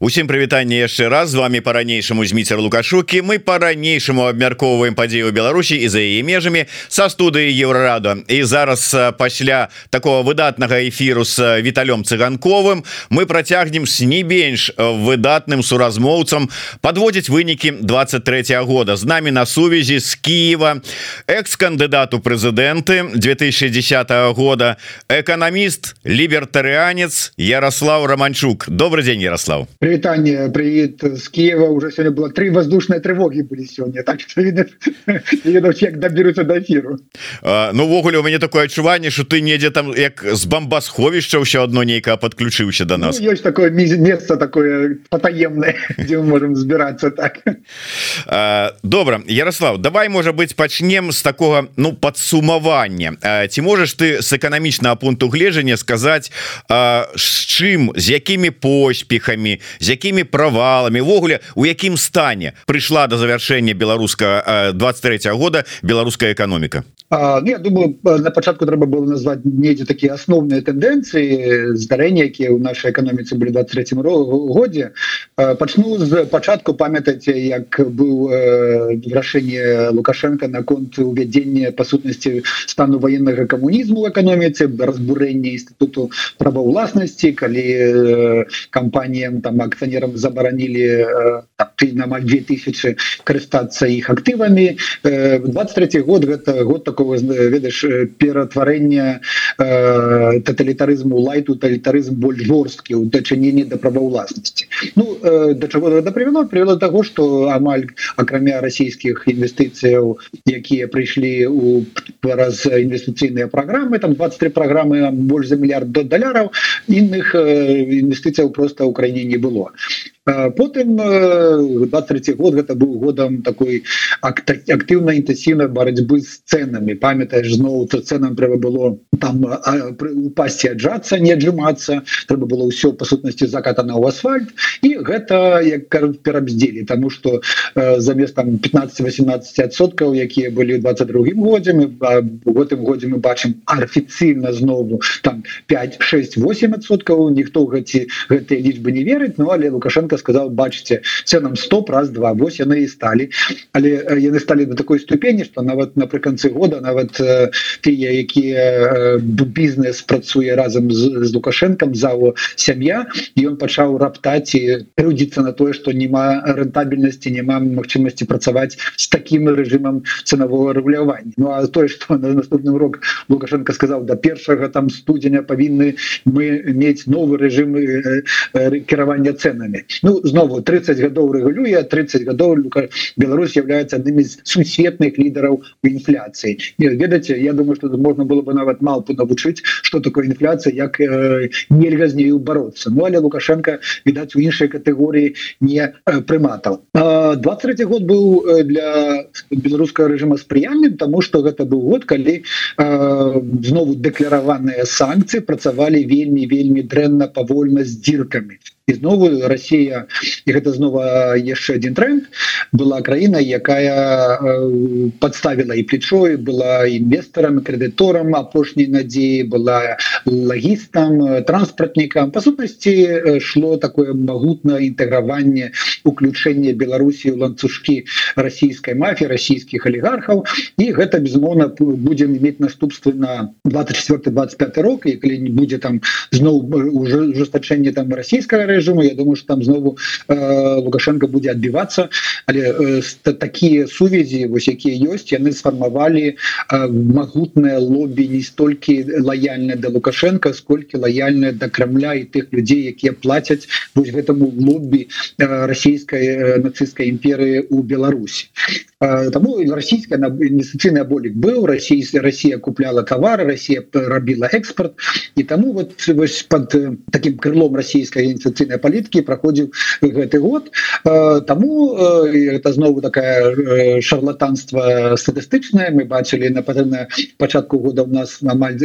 Усім прывітанне яшчэ раз. З вами по-ранейшаму зміцер лукашукі мы по-ранейшаму абмяркоўваем падзею Беларусі і за яе межамі са студыі еўрарада і зараз пасля такого выдатнага эфіру с віталём цыганковым мы працягнем с не менш выдатным суразмоўцам подводзіць вынікі 23 -го года. З намі на сувязі з Киева экс-кандыдату прэзідэнты 2010 -го года эканаміст лібертарыанец Ярослав романчук. Добрый день Ярослав Привитание, привет с Киева. Уже сегодня было три воздушные тревоги были сегодня. Так что видно, видно как доберутся до эфиру. А, ну, вогуле, у меня такое отчувание, что ты недзе там, як с бомбосховища еще одно нейко подключился до нас. Ну, есть такое место такое потаемное, где мы можем сбираться так. А, добро. Ярослав, давай, может быть, почнем с такого, ну, подсумования. А, ти можешь ты с экономичного пункту гледжения сказать, а, с чем, с якими поспехами, з якімі праваламі ввогуле у якім стане прыйшла до завяршэння беларуска 23 -го года беларуская эканоміка А, ну, я думаю на пачатку трэба было назвать недзе такія асноўныя тэндэнцыі здарэння якія ў нашай эканоміцы былі 23 годзе пачну з пачатку памятаце як быў рашэнне лукашенко наконт увядзення па сутнасці стану военнага камунізму эканоміцы разбурэння інстытуту права ўласнасці калі кампаніям там акцыянерам забаранілі амаль 2000 карыстацца іх актывамі 23 год гэта год такого ведаеш ператварэння э, тоталітарызму лайту тоталітарызм больш жорсткі у дачыненні да права ўласнасці Ну э, да чаго гэта прывяло прывяло того что амаль акрамя расійскіх інвестыцыяў якія прыйшлі у раз інвестыцыйныя праграмы там 23 праграмы больш за мільярд до даляраў іншых э, інвестыцыяў просто ў краіне не было было. Потым 23 год гэта быў годам такой актыўна інтэнсіўнай барацьбы з ценамі памятаеш зноў то ценам трэба было там упасці аджацца не аджымацца. Трэба было ўсё па сутнасці закатана ў асфальт. І гэта як перабздзелі. Тому что замест там 15-18соткаў якія былі 22 годзе мы гэтым годзе мы бачым афіцыйна знову там 5 6 8соткаў ніхто гэці гэтыя лічбы не верыць. Ну але лукашенко сказал бачыце ценам 100 раз два вось яны і сталі але яны сталі до такой ступені что нават напрыканцы года нават тыя якія бізнес працуе разам з, з лукашенком зау сям'я і ён пачаў раптаць і рудзіцца на тое что няма рэнтабельнасці няма магчымасці працаваць с таким режимом ценового рэгулявання. Ну а тое что на наступным урок лукашенко сказал до першага там студзеня павінны мы мець новы режим кіравання ценамі Ну знову 30 гадоў рэгулюе 30 гадоў Беларусь является адным из сусветных лідараў у інфляцыі ведаце Я думаю что можна было бы нават малпу навучыць что такое інфляцыя як э, нельга з нею бороться. Ну але лукашенко відаць у іншай катэгорыі не э, прыматаў 23 год быў для беларускага режима спрыяльным тому что гэта быў год калі э, знову дэклараваныя санкцыі працавалі вельмі вельмі дрэнна павольна з дзіркамі знову Россия. І гэта знова яшчэ один тренд. Была краіна якая э, подставила і плечой была інвесторам кредыторам апошняй надзеі была лагістам транспортнікам по сутнасці шло такое магутна інтэграванне уключэнне Беларусі ланцужкі расійскай мафіі расійскіх алігархаў і гэта безмоўна будем иметь наступствы на 24 25 рок. І калі не будзе там зноў уже ужестачэнне там расійскага режиму Я думаю что там знову э, лукашенко будзе адбівацца але э, такія сувязі вось якія ёсць яны сфармавалі э, магутнае лобі не столькі лаяльна да лукашенко сколькі лаяльная да крамля і тых людзей якія плацяць вось гэтаму лобі э, расійскай э, нацысцкай імперыі у Беларусі Таму расійская інвестыцыйны болік быў расійская Росія купляла товары Росія рабіла экспорт. І таму вот вось под таким крылом расійскай інвестыцыйнай паліткі праходзіў гэты год. Таму это знову такая шарлатанство статыстычнае. Мы бачылі на патэрна пачатку года у нас амаль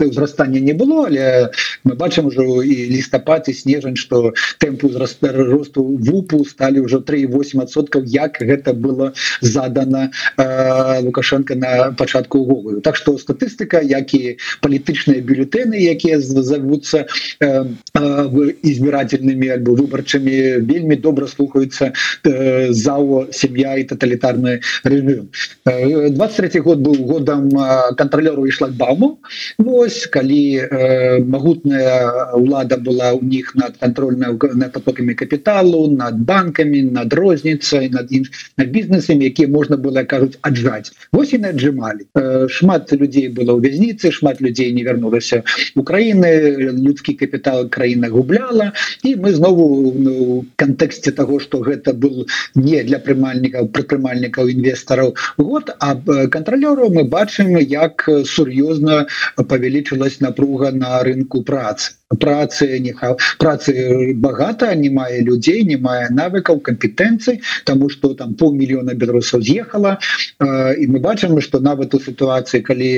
узрастання не было але мы бачым ужо і лістапад і снежань что тэмпу росту групу сталі ўжо 38соткаў як гэта было задана э, лукашенко на пачатку увогуле так что статыстыка як і палітычныя бюлетэны якія завуцца э, э, избирательными альбо выбарчымі вельмі добра слухаюцца э, зао сям'я і тоталітарны режим. 23 год был годам контролеру і шлагбауму. Вось калі э, магутная ўлада была у них над контрольна над потоками капіталу над банками над розніцай над інш над бізнесамі якія можна было кажуць аджаць Вось і наджымалі э, шмат людзей было ў вязніцы шмат людзей не вярнулася Украіны людскі капітал краіна губляла. І мы знову ну, кантэксце того что гэта был не для прымальнікаў прытрымальнікаў інвестараў год а кантралёру мы бачым як сур'ёзна павялічылась напруга на рынку працы працы неха працы багата не мае людзей не мае навыкаў кампетэнцый тому что там полмільёна беларусаў з'ехала і мы бачым что нават у сітуацыі калі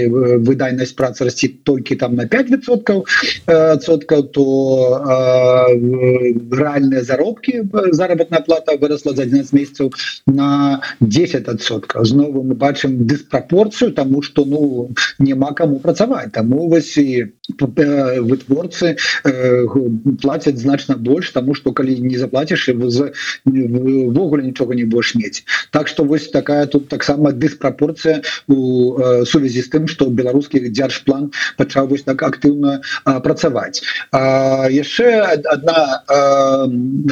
выдайнасць працы расці толькі там на 5соткаў соткаў то рэальныя заробкі заработная плата выросла за 11 месяцаў на 10соткаў знову мы бачым дыспрапорцыю тому что ну няма кому працаваць таму вось і вытворцы Э, платят значно больше тому что калі не заплатишь ввогуле нічога не больш мець так что вось такая тут таксама диспропорция у э, сувязі з тым что беларускі дзяржплан пачаў вось так актыўна працаваць яшчэ одна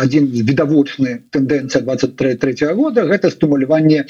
один відавочны тэндэнцыя 23 -го года гэта стымуляванне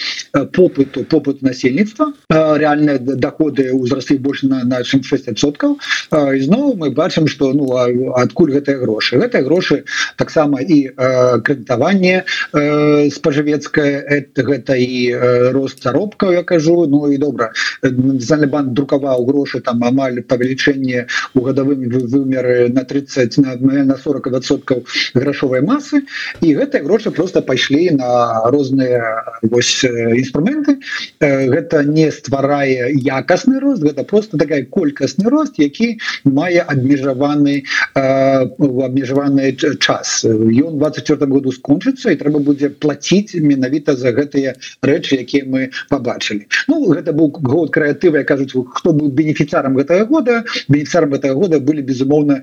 попыту попыт насельніцтва реальные доходы узраслі больш на на 6соткаў ізноў мы бачым что ну адкуль гэтыя грошы. Гэтыя грошы таксама і э, крэдытаванне э, спажывецкае гэта і э, рост заробкаў я кажу. Ну і добра национальный банк друкаваў грошы там амаль павелічэнне у гадавым вымеры на 30 на, на 40соткаў грашовай масы. І гэтыя грошы просто пайшлі на розныя вось інструменты. Гэта не стварае якасны рост гэта просто такая колькасны рост які мае абмежаваны в абмежаваны час. Ён 24 году скончыцца і трэба будзе платіць менавіта за гэтыя рэчы якія мы побачылі Ну гэта быў год крэатывы кажуць хто быў бенефіцарам гэтага года. Бенефіцарам гэтага года былі безумоўна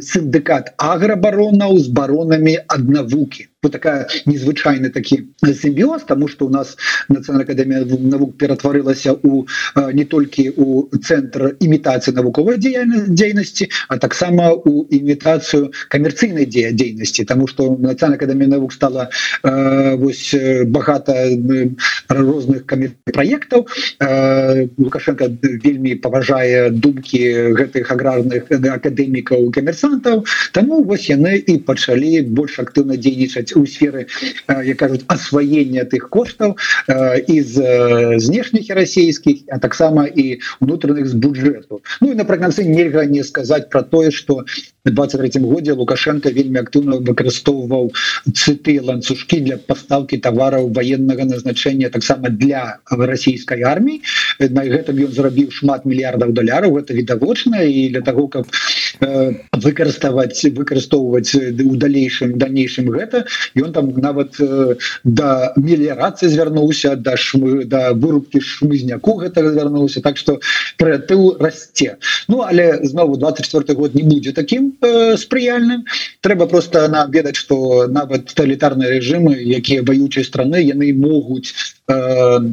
сіндыкат аграбаронаў з баронамі аднавукі вот такая незвычайны такі сімбіоз тому что у нас нацыянальная академія навук ператварылася у не толькі у цэнтр імітацыі навуковай дзейнасці а таксама у імітацыю камерцыйнай дзея дзейнасці тому что нацыянальная академія навук стала э, вось багата розных проектаў э, лукашенко вельмі паважае думкі гэтых аграрных акадэмікаў камерсантаў. Тому вось яны і пачалі больш актыўна дзейнічаць у сферы я кажуць освоения тых коштаў из знешніх расійскіх а таксама і унутраных з бюджэту Ну і напрыканцы нельга не сказаць про тое что 23 годзе лукашенко вельмі актыўна выкарыстоўваў цыты ланцужкі для пастаўкі товараў военного назначения таксама для расійской армии. На гэтым ён зрабіў шмат мільярдаў даляраў. Это відавочна. І для того каб выкарыставаць выкарыстоўваць у далейшым дальнейшем гэта ён там нават э, да меліярацыі звярнуўся да шмы да вырубкі шмызняку гэта звярнуўся так что крэатыў расце Ну але знову 24 год не будзе таким э, спрыяльным трэба просто нам ведаць что нават тоталітарныя режимы якія баючай страны яны могуць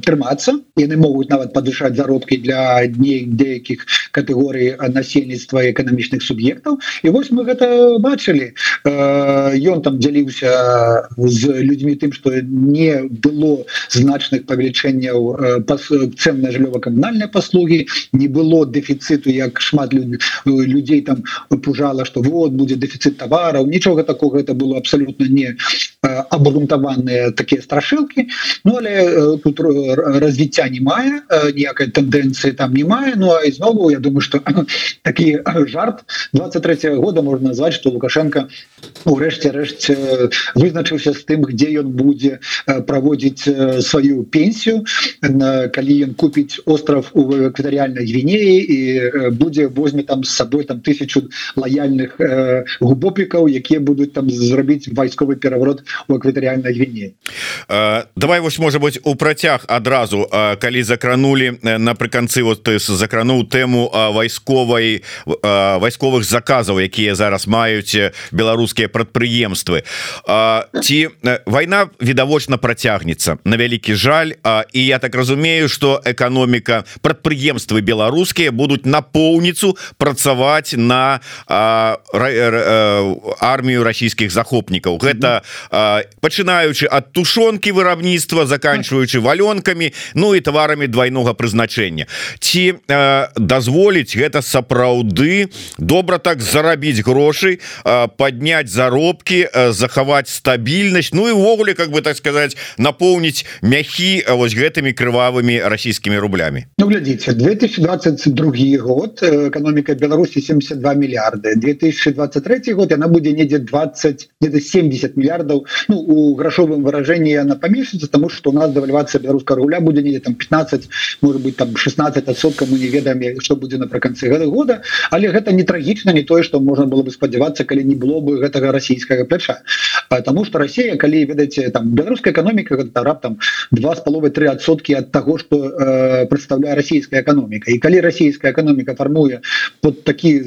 трымацца яны могуць нават падышаць заробкі для дней деякіх катэгорый насельніцтва эканамічных суб'ектаў і вось мы гэта бачылі ён там дзяліўся з людзьмі тым што не было значных павелічэнняў цен на жыллёва-камунальныя паслугі не было дэфіцыту як шмат людзей там пужала што вот будзе дэфіцыт тавараў. Нічога такого это было абсалютна не абгрунтаваныя такія страшылкі. Ну але тут развіцця не мае ніякай тэндэнцыі там не мае Ну а ізнову я думаю что такі жарт. 23 -го года можна назваць что лукашенко урэшце рэшце вызначыўся з тым где ён будзе праводзіць сваю пенсію. Калі ён купіць остров у экватарыяльнай гвінеі і будзе возьме там з сабой там тысячу лаяльных губопікаў якія будуць там зрабіць вайсковы пераворот у экватарыяльнай гвіне давай вось можа быть у працяг адразу калі закранули напрыканцы вот ты закрануў тэму вайсковай вайсковых заказаў якія зараз маюць беларускія прадпрыемствы. Ці вайна відавочна працягнецца на вялікі жаль і я так разумею что эканоміка прадпрыемствы беларускія будуць напоўніцу працаваць на армію расійскіх захопнікаў. Гэта пачынаючы ад тушонкі вырабніцтва заканчиваючы валёнкамі Ну і таварамі двойнога прызначэння. Ці дазволіць гэта сапраўды добра так зарабіць грошай подняць заробкі захаваць стабільнасць Ну і увогуле как бы так сказать напоўніць мяхі вось гэтымі крывавымі расійскімі рублямі? Ну глядзіце 2022 год эканоміка Беларусі 72 мільярды. 2023 год яна будзе недзе 20 где 70 мільярдаў. Ну у грашовым выраженні яна памешчыцца тому что у нас дэвальвацыя беларускага руля будзе недзе там 15 может быть там 16 адсоткам мы не ведаем что будзе напрыканцы гэта года. Але гэта не трагічна не тое что можна было бы спадзявацца калі не было бы гэтага расійскага пляча потому что Россия калі ведаеце там беларуская эканоміка раптам два з паловы три адсоткі от того что э, представляе расійская эканоміка і калі расійская эканоміка фармуе под такі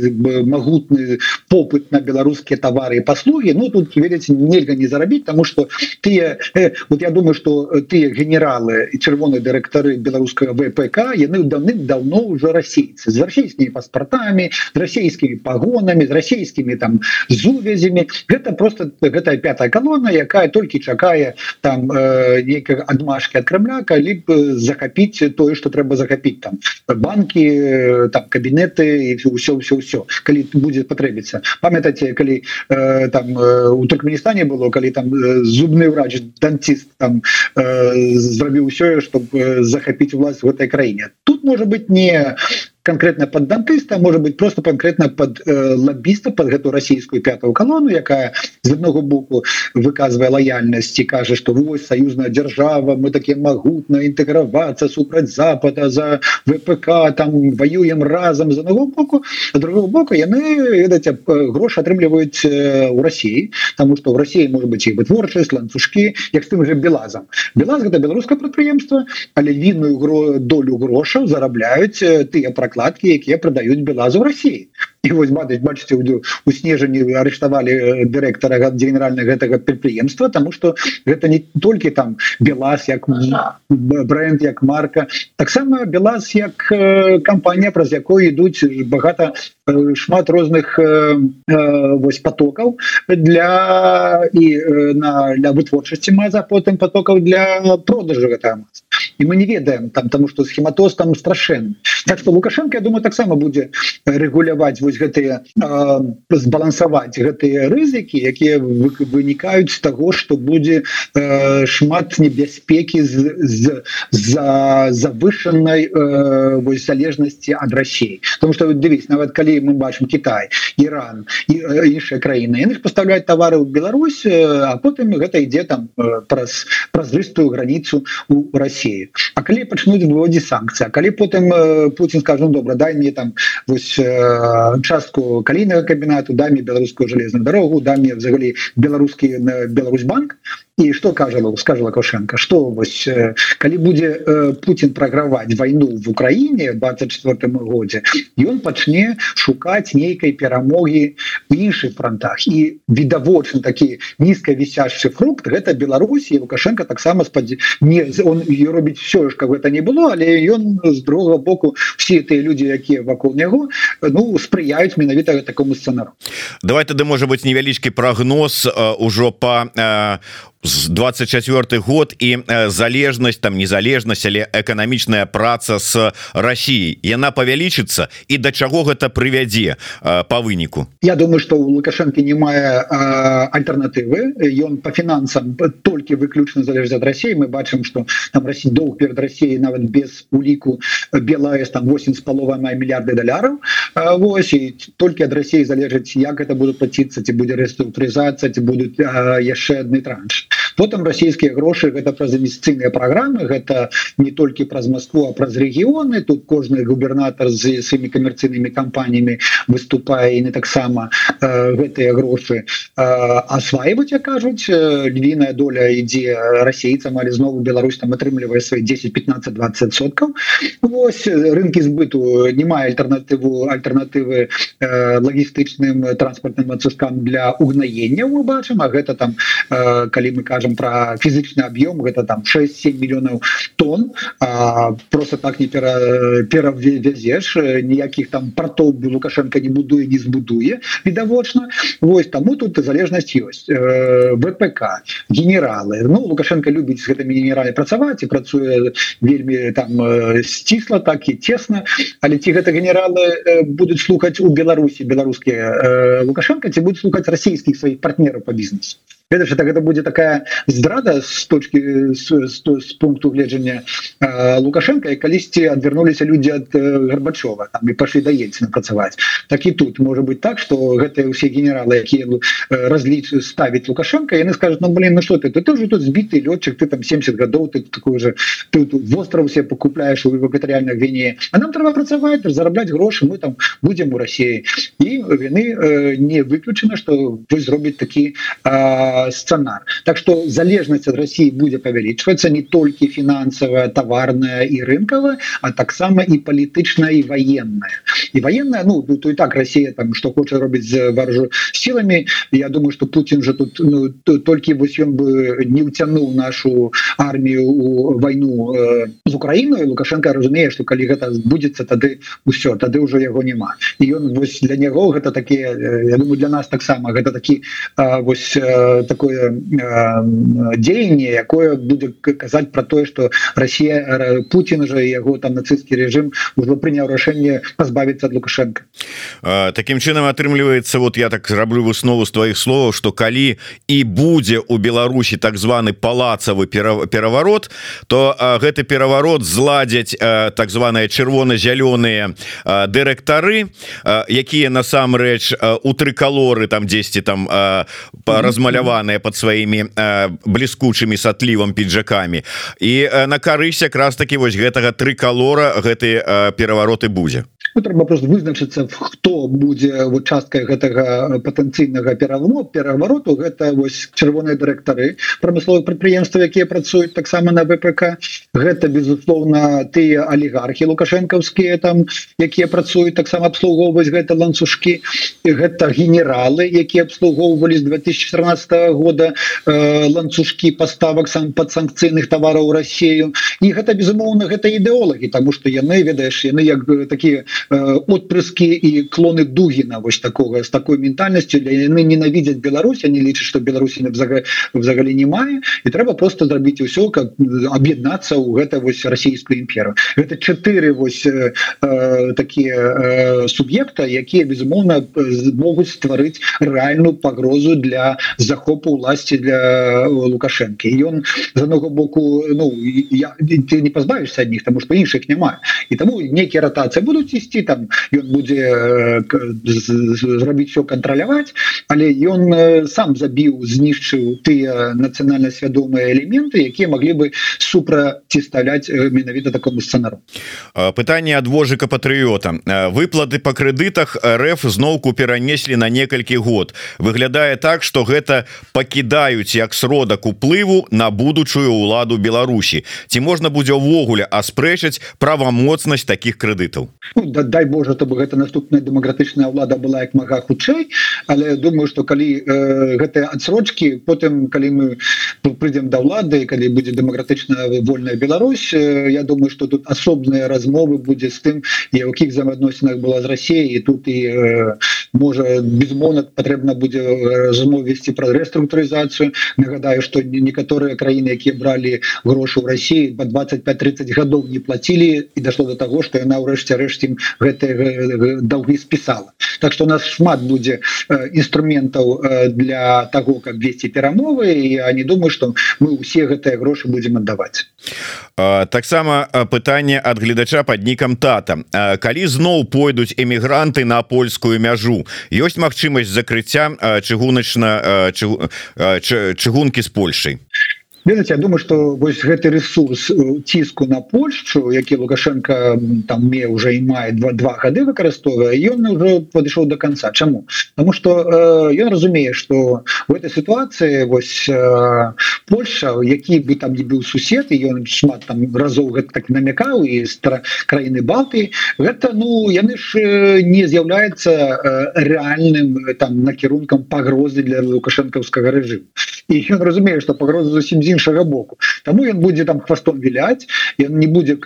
магутны попыт на беларускія товары і паслуги Ну тут ведаеце нельга не зарабіць тому что тыя э, вот я думаю что тыя генералы і чырвоныя дырэктары беларускага ВПК яны давным-давно уже расейцы з расійскімі паспартамі з расійскімі пагонамі з расійскімі там зувязямі гэта просто гэтая пятая колонна якая толькі чакае там э, нейкага адмашки от крамля калі б захапіць тое что трэба захапіць там банки э, там кабінеты і все все все калі будзе патрэбіцца. Памятаце калі э, там э, у туркменістане было калі там э, зубны врач дантист там э, зрабіў ўсё чтобы захапіць власть в этой краіне. Тут может быть не конкретно под дантыста может быть просто конкретно под э, лоббіста под гэту расійскую пятую колонну якая з одного боку выказывая лояльнасці кажа что вось союзная держава мы такие могутно интеграваться супраць запада за ВПК там воюем разом за одного боку. Другого боку яны ведаце грош атрымліваюць э, у России потому что в России может быть и вытворчасць ланцужки як с тым же белазам белаз гэта беларускае прадпрыемства але вінную долю грошаў зарабляюць э, тыя про прокладки якія продаюць белазу в России і вось бачыць бачыце у снежані арыштавалі дырэктара генеральнага гэтага прадпрыемства тому что гэта не толькі там белаз як бренд як марка. Таксама белаз як кампанія праз якой ідуць багата шмат розных вось потокаў для і на для вытворчасці маза потым потокаў для продажу гэтага і мы не ведаем там тому что схематоз там страшэнны так что лукашенко я думаю таксама будзе регуляваць вось гэтыя збалансаваць гэтыя рызыкі якія вынікаюць з таго что будзе э, шмат небяспекі з за завышанай э, вось залежнасці ад Росіі потому что дивись нават калі мы бачым Китай Іран і іншыя краіны яны поставляюць товары ў Беларусь а потым гэта ідзе там праз празрыстую граніцу у России А калі пачнуць выводзі санкцыя калі потым Путін скажу «Ну, добра дай мне там вось частку калійнага кабінету дамі беларускую жалезную дарогу дамі взагалі беларускі Беларусь банк і что кажа скажа лакашенко что вось калі будзе Путін праграваць войну в Украіне 24 годзе ён пачне шукаць нейкай перамогі в іншых фронтах. І відавочны такі нізка вісящий фрукт гэта Беларусі лукашенко таксама спадзе не он робіць все ж как гэта не было але ён з другого боку все тыя люди якія вакол него ну спрыяюць менавіта такому сцэнару давай тады можа быть невялічкі прогноз ўжо по з 24 год і залежнасць там незалежнасць але эканамічная праца с Россией яна павялічыцца і да чаго гэта прывядзе по выніку? Я думаю что у лукашэнкі не мае альтэрнатывы ён по фінансам толькі выключна залежыць ад России мы бачым что там Россия доўг перед Россией нават без уліку Белаэс там 8 з палова мае мільярды даляраў Вось толькі ад России залежыць як это будут плаціцца ці будзе рэструктурызацыя ці будуць яшчэ адны транш потым расійскія грошы гэта праз інвестыцыйныя праграмы гэта не толькі праз Москву а праз рэгіёны. Тут кожны губернатор з сваімі камерцыйнымі кампаніямі выступае не таксама э, гэтыя грошы. Э, асваивать кажуць львіная доля ідзе расейцам але знову Беларусь там атрымлівае свои 10 15 20 соткаў. Вось рынки збыту не мае альтэрнатыву альтэрнатывы э, лагістычным транспортным адсускам для угнаення мы бачым А гэта там э, калі мы кажам про фізычны аб'ём гэта там 6-7 мільёнаў тонн просто так не пера перавязеш ніякіх там портов бы лукашенко не будуе не збудуе відавочна Вось таму тут залежнасць ёсць э, ВПК генералы. Ну лукашенко любіць гэтымі генералі працаваць і працуе вельмі там сцісла так і тесно. Але ці гэта генералы будуць слухаць у Беларусі беларускія лукашенко ці будуць слухаць расійскіх сваіх партнераў по бізнесу это же так это будет такая здрада с точки с, с, с пункту гледжання э, лукашенко и калісьці адвернуліся люди от э, горбачова там и пошли до ельцина працаваць так и тут может быть так что гэтые все генералы якія э, различ ставить лукашенко яны скажут ну блин ну что ты ты тоже тут сбитый летчик ты там 70 годов ты такой же ты в остров себе покупляешь у экваториальных гвине а нам трэба працаваць зараблять грошы мы там будем у России и вины э, не выключено что вы зробіць такі а, сценар Так что залежнасць от России будет павялічвацца не толькі фінансавая товарная і рынкавая а таксама і палітычная і военная. І военная ну то и так Россия там что хоча робіць з варжу силами. Я думаю что Путин же тут ну, толькі вось ён бы не уцянул нашу армію у войну э, з Украиной. Лукашенко разумее что калі гэта будется тады ўсё тады уже яго няма і ён вось для него гэта такие Я думаю для нас таксама гэта такі вось такое дзеянне якое будзе казаць про тое что Россия Путин же яго там нацистский режим уже прыняў рашэнне пазбавіцца от лукашенко таким чынам атрымліваецца вот я так раблю выснову з твоих словаў что калі і будзе у Беларусі так званы палацавы пераворот то гэты пераворот зладзяць так званые чырвона-зялёныя дырэктары якія насамрэч у трыкалоры там 10 там размаляваны захаваныя под сваімі э, бліскучымі сатлівым піджакамі і э, на карысь якраз таки вось гэтага трыкалора гэты э, перавароты будзе. Ну, трэба просто вызначыцца хто будзе вот часткай гэтага патэнцыйнага перамо перавароту. Гэта вось чырвоныя дырэктары прамысловых прадпрыемства якія працуюць таксама на ВПК гэта безусловно тыя алігархі лукашэнкаўскія там якія працуюць таксама абслугоўваць гэта ланцужкі. Гэта генералы якія абслугоўвалі з 2014 года э, ланцужкі поставак сам под санкцыйных товараў Россию і гэта безумоўна гэта ідэолагі тому что яны ведаеш яны як такие отпрыски і клоны дугина вось такого с такой ментальностью для яны ненавидят Беларусь они лічаць что Беларусі взагалі не мае і трэба просто зрабіць усё как об'яднацца у гэта вось расійскую імперу это четыре вось э, такие э, суб'екта якія безумоўна могуць стварыць реальную пагрозу для захопа захопу власти для лукашэнкі ён з одного боку ну я ты не пазбавішся ад них тому что іншых няма і таму некія ратацыі будуць ісці там будзе зрабіць все кантраляваць але ён сам забіў знішчыў тыя нацыянальна свядомыя элементы якія могли бы супраціставляць менавіта такому сцэнару пытанне ад вожыка патрыота выплаты по крэдытах РФ зноўку перанеслі на некалькі год. Выглядае так что гэта пакідаюць як сродак уплыву на будучую ўладу Беларусі. Ці можна будзе ўвогуле аспрэчаць правамоцнасць таких крэдытаў? Ну, да, дай Боже то бы гэта наступная дэмакратычная ўлада была як мага хутчэй. Але думаю что калі э, гэтыя адсрочки потым калі мы прыйдзем да ўлады калі будзе дэмакратычная вольная Беларусь э, Я думаю что тут асобныя размовы будзе з тым якіх взаимаадносінах была з Россией і тут і э, можа безмоўна патрэбна будзе размов весці пра рэструктурызацыю. Нагадаю что некаторыя краіны якія бралі грошы ў России по 25-30 гадоў не платілі і дошло до того что яна ўрэшце рэшце гэтые долги спісала. Так что у нас шмат будзе інструментаў для того как весці перамовы я не думаю что мы усе гэтыя грошы будем аддаваць. Таксама пытанне ад гледача под нікам тата. Калі зноў пойдуць эмігранты на польскую мяжу ёсць магчымасць закрыцця чыгуначна чыгункі з Польшай ведаце Я думаю что вось гэты ресурс ціску на Польшчу які лукашенко там мне уже і мае два два гады выкарыстоўвае ён уже падышоў до конца Чаму потому что ён э, разумее что в этой ситуации вось э, Польша які бы там не быў сусед і ён шмат там разоў гэта так намякаў і стара краіны балты гэта ну яны ж э, не з'яўляецца э, реальным там накірункам пагрозы для лукашэнкаўскага рэжыму і ён разумее что пагроза зусім з іншага боку Таму ён будзе там хвастом віляць ён не будзе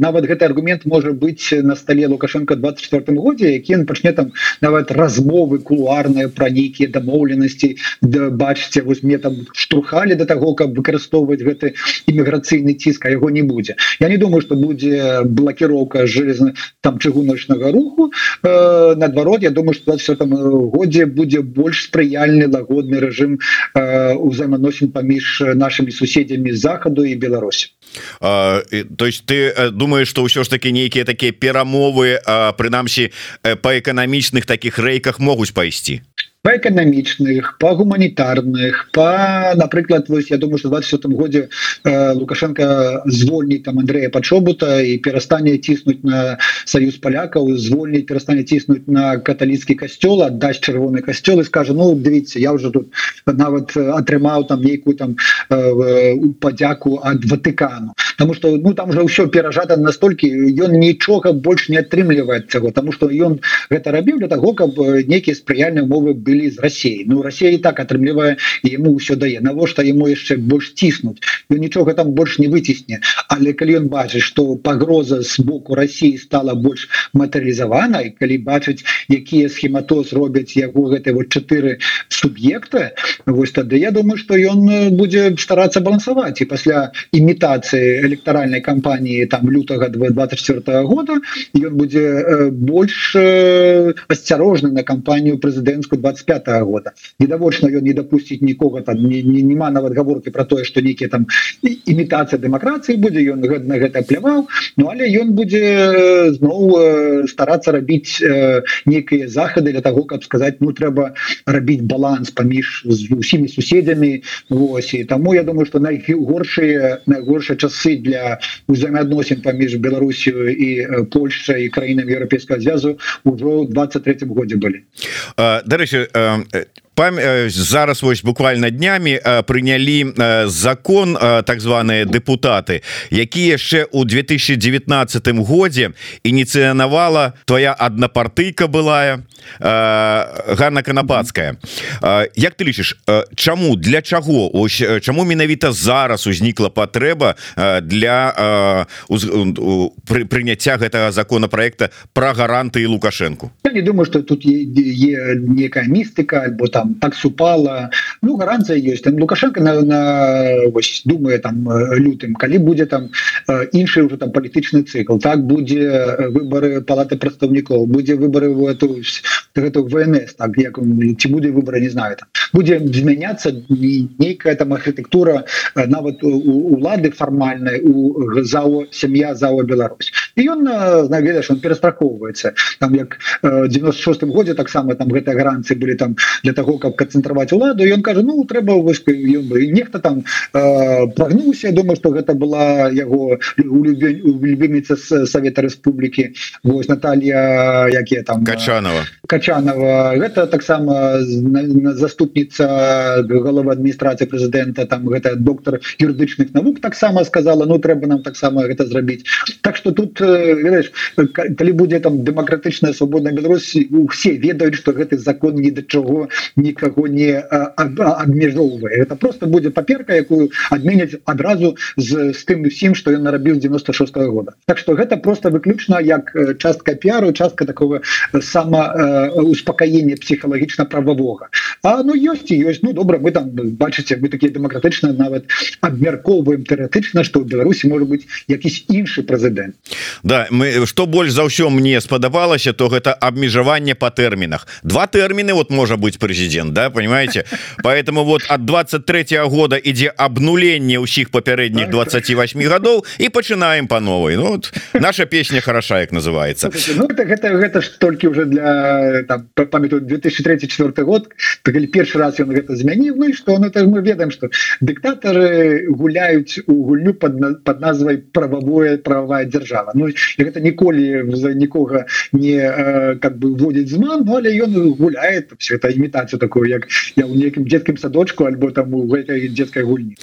нават гэты аргумент можа быць на столе лукашенко 24 годзе які ён пачне там нават размовы кулуарныя пра нейкія дамоўленасці да бачыце вось мне там штурхалі до того каб выкарыстоўваць гэты іміграцыйны ціск а яго не будзе. Я не думаю что будзе блокіроўка железна там чыгуначнага руху э, наадварот Я думаю что все там годзе будзе больш спрыяльны лагодны рэжым э, узаеманосін паміж нашими суседзямі захаду і Беларусі то есть ты э, думаешь что ўсё ж таки нейкія такія перамовы прынамсі э, по эканамічных таких рэйках могуць пайсці по эканамічных по гуманітарных по напрыклад вось я думаю что 27 годзе э, лукашенко звольніць там Андрея пачобута і перастане ціснуць на союз палякаў звольніць перастане ціснуць на каталіцкі касцёл аддасць чырвоны касцёл і скажа ну дивіться я уже тут нават атрымаў там нейкую там э, падзяку ад Ватыкану потому что ну там же ўсё перажата настолькі ён нічога больш не атрымліваць цяго тому что ён гэта рабіў для того каб нейкія спрыяльныя умовы былі з Росіі Ну Росія і так атрымлівае ему ўсё дае навошта ему яшчэ больш ціснуць Ну нічога там больш не выцісне але калі ён бачыць что пагроза з боку Росіі стала больш матэрыялізаванай калі бачыць якія схематоз робяць яго гэты вот чатыры суб'екта Вось тады я думаю что ён будзе старацца балансаваць і пасля імітацыі электаральнай кампаніі там лютага 24 года ён будзе больш асцярожны на кампанію прэзідэнцкую 20 25 -го года. Відавочна ён не допусціць нікога там не, не, нема нават гаворки про тое что нейкія там імітацыя дэмакратыі будзе ён на гэта пляваў Ну але ён будзе зноў старацца рабіць некія захады для того каб сказать ну трэба рабіць баланс паміж з усімі суседзямі. Вось і таму я думаю что найгоршыя найгоршыя часы для узаемаадносін паміж Беларусію і Польша і краінам еўрапейскага звязу ўжо 23 годзе былі. Дарэчы um, Э, зараз вось буквально днями э, прынялі закон так званые депутаты які яшчэ у 2019 годзе ініцыянавала твоя аднапартыйка былая Ганна канапацкая Як ты лічыш чаму для чаго ось чаму менавіта зараз узнікла патрэба для прыняцця гэтага законопроекта про гаранты лукашенко Я не думаю что тут некая містыка альбо там так супала. Ну гаранцыя есть. Там лукашенко на, на вось, думае там лютым калі будзе там іншы уже там палітычны цикл. Так будзе выборы палаты прадстаўнікоў будзе выборы в эту гэту ВНС так як ці будзе выборы не знаю там. Будзе змяняться нейкая там архітэктура нават улады фармальнай у зао сям'я зао Беларусь і ён наведаеш он перастрахоўваецца там як 96 годзе таксама там гэтыя гаранцыі былі там для того каб канцэнтраваць уладу ён кажа ну трэба вышка нехта там э, прагнуўся думаю что гэта была яго любіміца з Савета Рэспублікі Вось Наталья якія там качанова. Качанова. Гэта таксама заступніца галова адміністрацыі прэзідэнта там гэта доктор юрыдычных навук таксама сказала ну трэба нам таксама гэта зрабіць так что тут ведаеш калі будзе там дэмакратычная свабодная Беларусі усе ведаюць что гэты закон ні да чаго никого не обмежоўвае это просто будет паперка якую адменяць адразу з тым усім что ён нарабіў 96 -го года. Так что гэта просто выключна як частка пиару частка такого сама успокоения психхалагічна правовога А ну ёсць і ёсць. Ну добра мы там бачыце вы такие дэмакратычна нават абмяркоўваем тэоретычна что в Беларусі может быть якісь іншы прэзідэнт. Да мы что больш за ўсё мне спадабалася то гэта абмежаванне по тэрмінах. Два тэрміны вот можа быть прэзідент президент да понимаете? Поэтому вот от 23 -го года ідзе обнуление ўсіх папярэдніх 28 годов и пачынаем по новой. Ну вот наша песня хороша як называется. Ну, это, это, это ж только уже для памятаю 2003-4 год першы раз он гэта змяніў Ну и что? Это мы ведаем что диктаторы гуляюць у гульню под под назвай правовое правовая держава Ну это ніколі за нікога не как бы вводить зман но але ён гуляет все это имитацию такую як я у некім детскім садочку альбо там у этой детской гульні.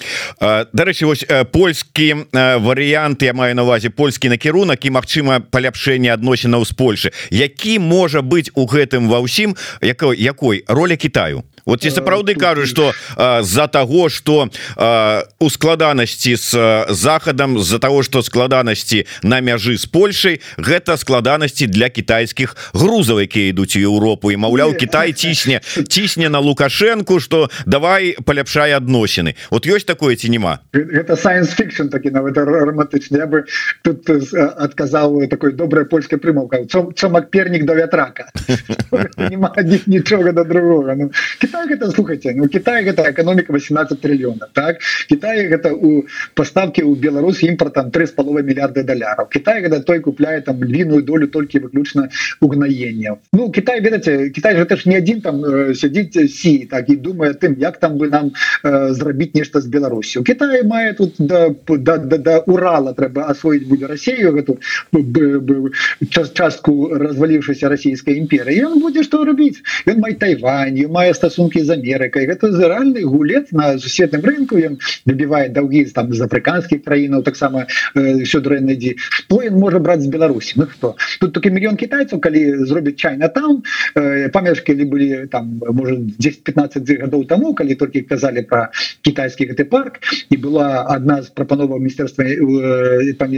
Дарэчы вось польскі варыянт я маю на увазе польскі накірунак і Мачыма паляпшэнне адносінаў з Польшы. Які можа быць у гэтым ва ўсім якой якой? Роля Китаю вот ці сапраўды кажуць что з-за того что у складанасці с захадам з-за того что складанасці на мяжы з Польшай гэта складанасці для китайскіх грузаў якія ідуць у Еўропу і маўляў Китай цісне цісне на лукашенко что давай паляпшай адносіны. Вот ёсць такое ці няма? Это science fiction такі нават романтычна я бы тут адказаў такой добрая польская прымаўка цомак пернік до вятрака нічога да другого ну, Китай гэта слухайте ну Китай гэта экономика 18 триллиона так? Китай гэта у поставки у Беларусь імпортом три с половой миллиарда доляров Китай когда той купляет там львиную долю только выключно угнаения Ну Китай ведаце Китай гэта ж не один там сядзіць Си так і думае тым як там бы нам зрабіць нешта з Беларусю. Китай мае тут да, да, да, да Урала трэба освоіць будзе Россию гэту час частку развалившейся российской імперии он будзе что рабіць? Ён май Тайвань мае стасунки з Америкой гэта рэальны гулец на сусветным рынку ён добівае даўгі там з афрыканскіх краінаў таксама все дрэннадзі что ён можа браць з Беларусі Ну хто? Тут такі мільён китайцаў калі зробіць чайна там памежкі ли былі там может 10-15 гадоў тому калі толькі казалі про китайскі гэты парк і была одна з прапановаў міністерства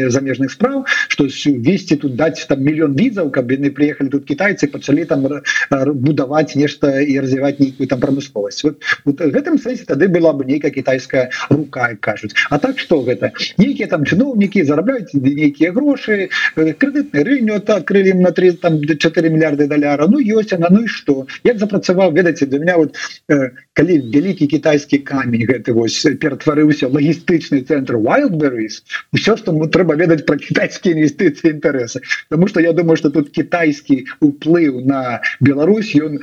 замежных справ что весці тут даць там мільён візаў каб яны приехали тут китайцы пачалі там будаваць нешта і развіваць нейкую там прамысловасць. Вот, вот гэтым сэнсе тады была бы нейкая китайская рука кажуць. А так что гэта? Нейкія там чыноўнікі зарабляюць нейкія грошы крэдытны рыню открыли на 3 там 4 мільярды даляра. Ну ёсць она ну і что як запрацаваў ведаце для меня вот э, калі вялікі китайскі камень гэты вось ператварыўся лагістычны цэнтр wildberries все что мы трэба ведаць про китайскія інвестыцыі інтарэсы. Потому что я думаю что тут китайскі уплыў на Беларусь ён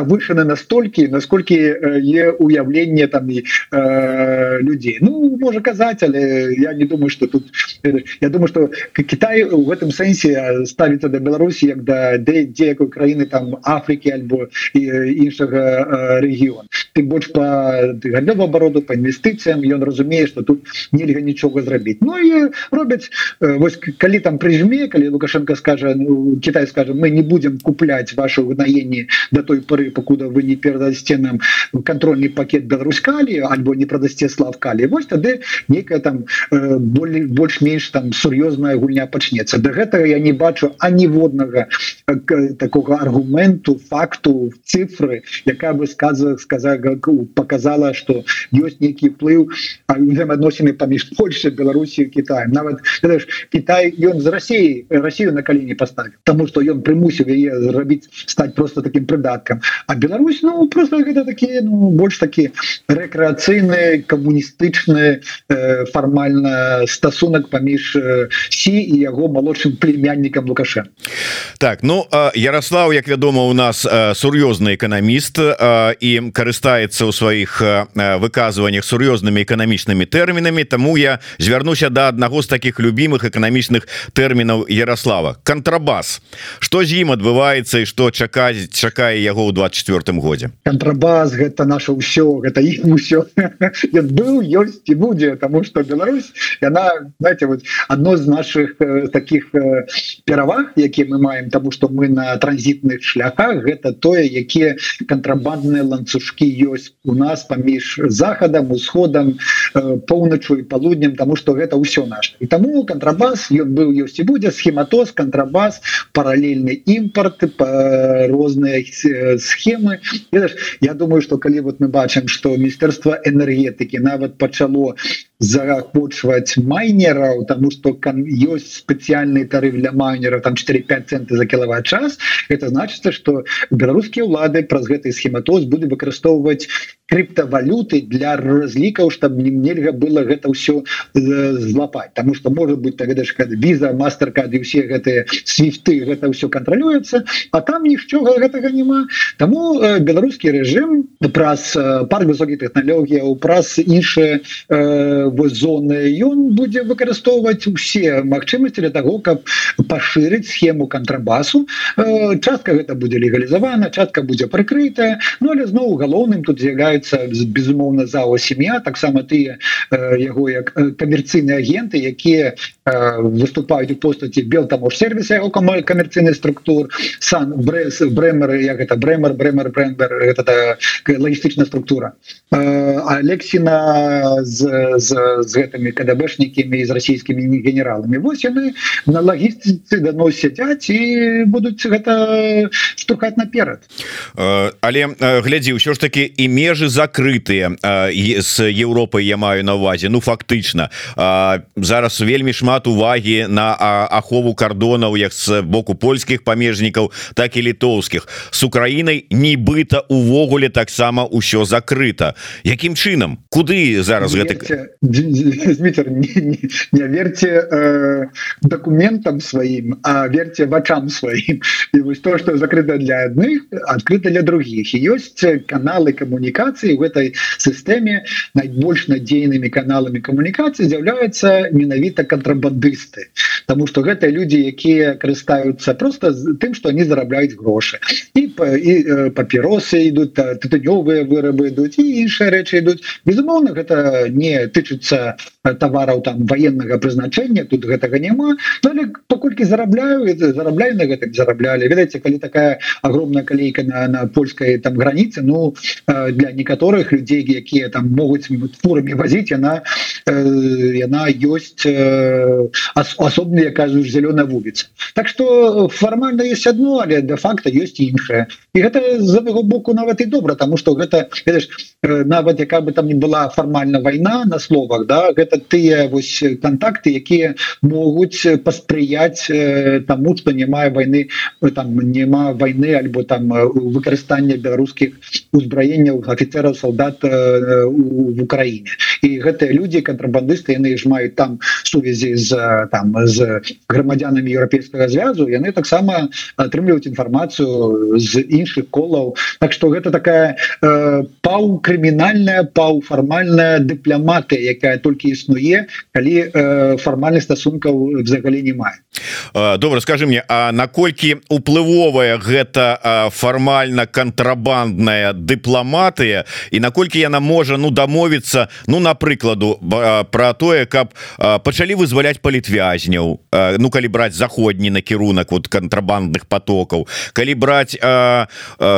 завышаны настолькі насколькі е уяўленне там і э, людзей Ну можа казаць але я не думаю что тут я думаю что Китай у гэтым сэнсе ставіцца да Беларусі як да дзеякой краіны там Афрыкі альбо іншага рэгіён ты больш по гандлёву обороду по інвестыцыям ён разумее что тут нельга нічога зрабіць Ну і робяць вось калі там прыжме калі лукашенко скажа ну, Китай скажем мы не будем куплять вашу угнаенні до той поры покуда вы не перадасце нам контрольный пакет беларускалі альбо не прадасце слав калі вось тады некая там болей больш-менш там сур'ёзная гульня пачнецца. До гэтага я не бачу аніводнага такого аргументу факту цифры якая бы сказа сказа показала что ёсць нейкі плыў адносіны паміж Польша Беларусі Китаем нават Китай ён з Россией Россию на калені поставіў тому что ён прымусіў яе зрабіць стаць просто таким прыдаткам а Беларусь ну просто гэта такие ну, больш такі рэкрэацыйны камуністычны э, фармальна стасунак паміж э, Сі і яго малодшым племяннікам Лукашен так ну Ярослав як вядома у нас сур'ёзны эканаміст і карыстаецца ў сваіх выказваннях сур'ёзнымі эканамічнымі тэрмінамі Таму я звярнуся да аднаго з таких любімых эканамічных тэрмінаў Ярослава. Кантрабас что з ім адбываецца і што чакаць чакае яго ў 24 годзе кантрабас гэта наше ўсё гэта іх усё быў ёсць і будзе тому что Беларусь яна знаете вот одно з наших э, таких э, пераваг які мы маем тому что мы на транзітных шляхах гэта тое якія кантрабандныя ланцужкі ёсць у нас паміж захадам усходам э, поўначу і палуднем тому что гэта ўсё наш і таму кантрабас ён быў ёсць і будзе схематоз кантрабас паралельны імпорты по розныя схемы. Я думаю что калі вот мы бачым что міністерства энергетыкі нават пачало заахвочваць майнераў тому что ёсць спецыяльны тарыф для майнеров там 4-5 центы за кіловат час. Это значится что беларускія ўлады праз гэты схематоз будзе выкарыстоўваць криптовалюты для разлікаў чтобы не нельга было гэта ўсё злапать тому что может быть тогда виза мастеркады все гэтые свифты гэта все контролюется а там нічога гэтага няма. Тому беларускі режим праз парк высокіх технологлогіяў праз іншыя э, зоны ён будзе выкарыстоўваць усе магчымасці для того каб пашырыць схему контрабасу э, частка гэта будзе легалізавана частка будзе прыкрытая Ну але зноў галоўным тут з'яўляецца безумоўна зала сям'я таксама тыя яго як камерцыйныя агенты якія выступаюць у постаці бел таму сервіса яго камаль камерцыйны структур сан брэс брэмеры як это брэмер брэмер брэмбер это лагістычная структура. Алексіна з, з, з гэтымі кадабэшнікамі з расійскімі генералами вось яны на лагістыцы даносяць і будуць гэта штукаць наперад? Але глядзі ўсё ж таки і межы закрытыя з Еўропай я маю на увазе ну фактычна зараз вельмі шмат увагі на ахову кардонаў як з боку польскіх памежнікаў так і літоўскіх. С Украінай нібыта увогуле таксама ўсё закрыта. Якім чынам? Куды зараз гэта не верьте э, документам сваім а верьте вачам сваім і вось то что закрыто для адных открыто для других. Ёсць каналы камунікацыі в этой сістэме найбольш надзейнымі каналамі камунікацыі з'яўляюцца менавіта кантрабандысты Таму что гэта люди якія карыстаюцца просто тым что они зарабляюць грошы. І і папіросы ідуць тытынёвыя вырабы ідуць і іншыя рэчы ідуць. Безумоўна гэта не тычыцца товараў там военнага прызначэння тут гэтага няма. Але паколькі зарабляю зарабляю на гэтым зараблялі. Ведаеце калі такая огромная калейка на, на польскай там граніцы ну для некаторых людзей якія там могуць фурамі вазіць яна яна ёсць асобныя кажуш зялёная вуліца Так что фармальна есть одно але де-факто ёсць іншае. І гэта з яго боку нават і добра тому что гэта ведаеш, нават яка бы там не была фармальна вайна на словах да гэта тыя вось контакты якія могуць паспрыяць тому что не мае войны там няма войны альбо там выкарыстання беларускіх узбраенняў офіцераў солдат в Украіне і гэтыя люди контрабандысты яны ж маюць там сувязі з там з грамадзянамі еўрапейскага звязу яны таксама атрымліваюць інфармацыю з іншых колаў. Так что гэта такая э, пау крымінальная паўфармальная дыпламатыя якая толькі існуе калі э, фармальных стасункаў взагалі не мае добра скажи мне А наколькі уплывовая гэта фармальна кантрабандная дыпламатыя і наколькі яна можа ну дамовіцца ну на прыкладу про тое каб пачалі вызваляць палітвязняў ну калі браць заходні накірунак вот кантрабандных потокаў калі браць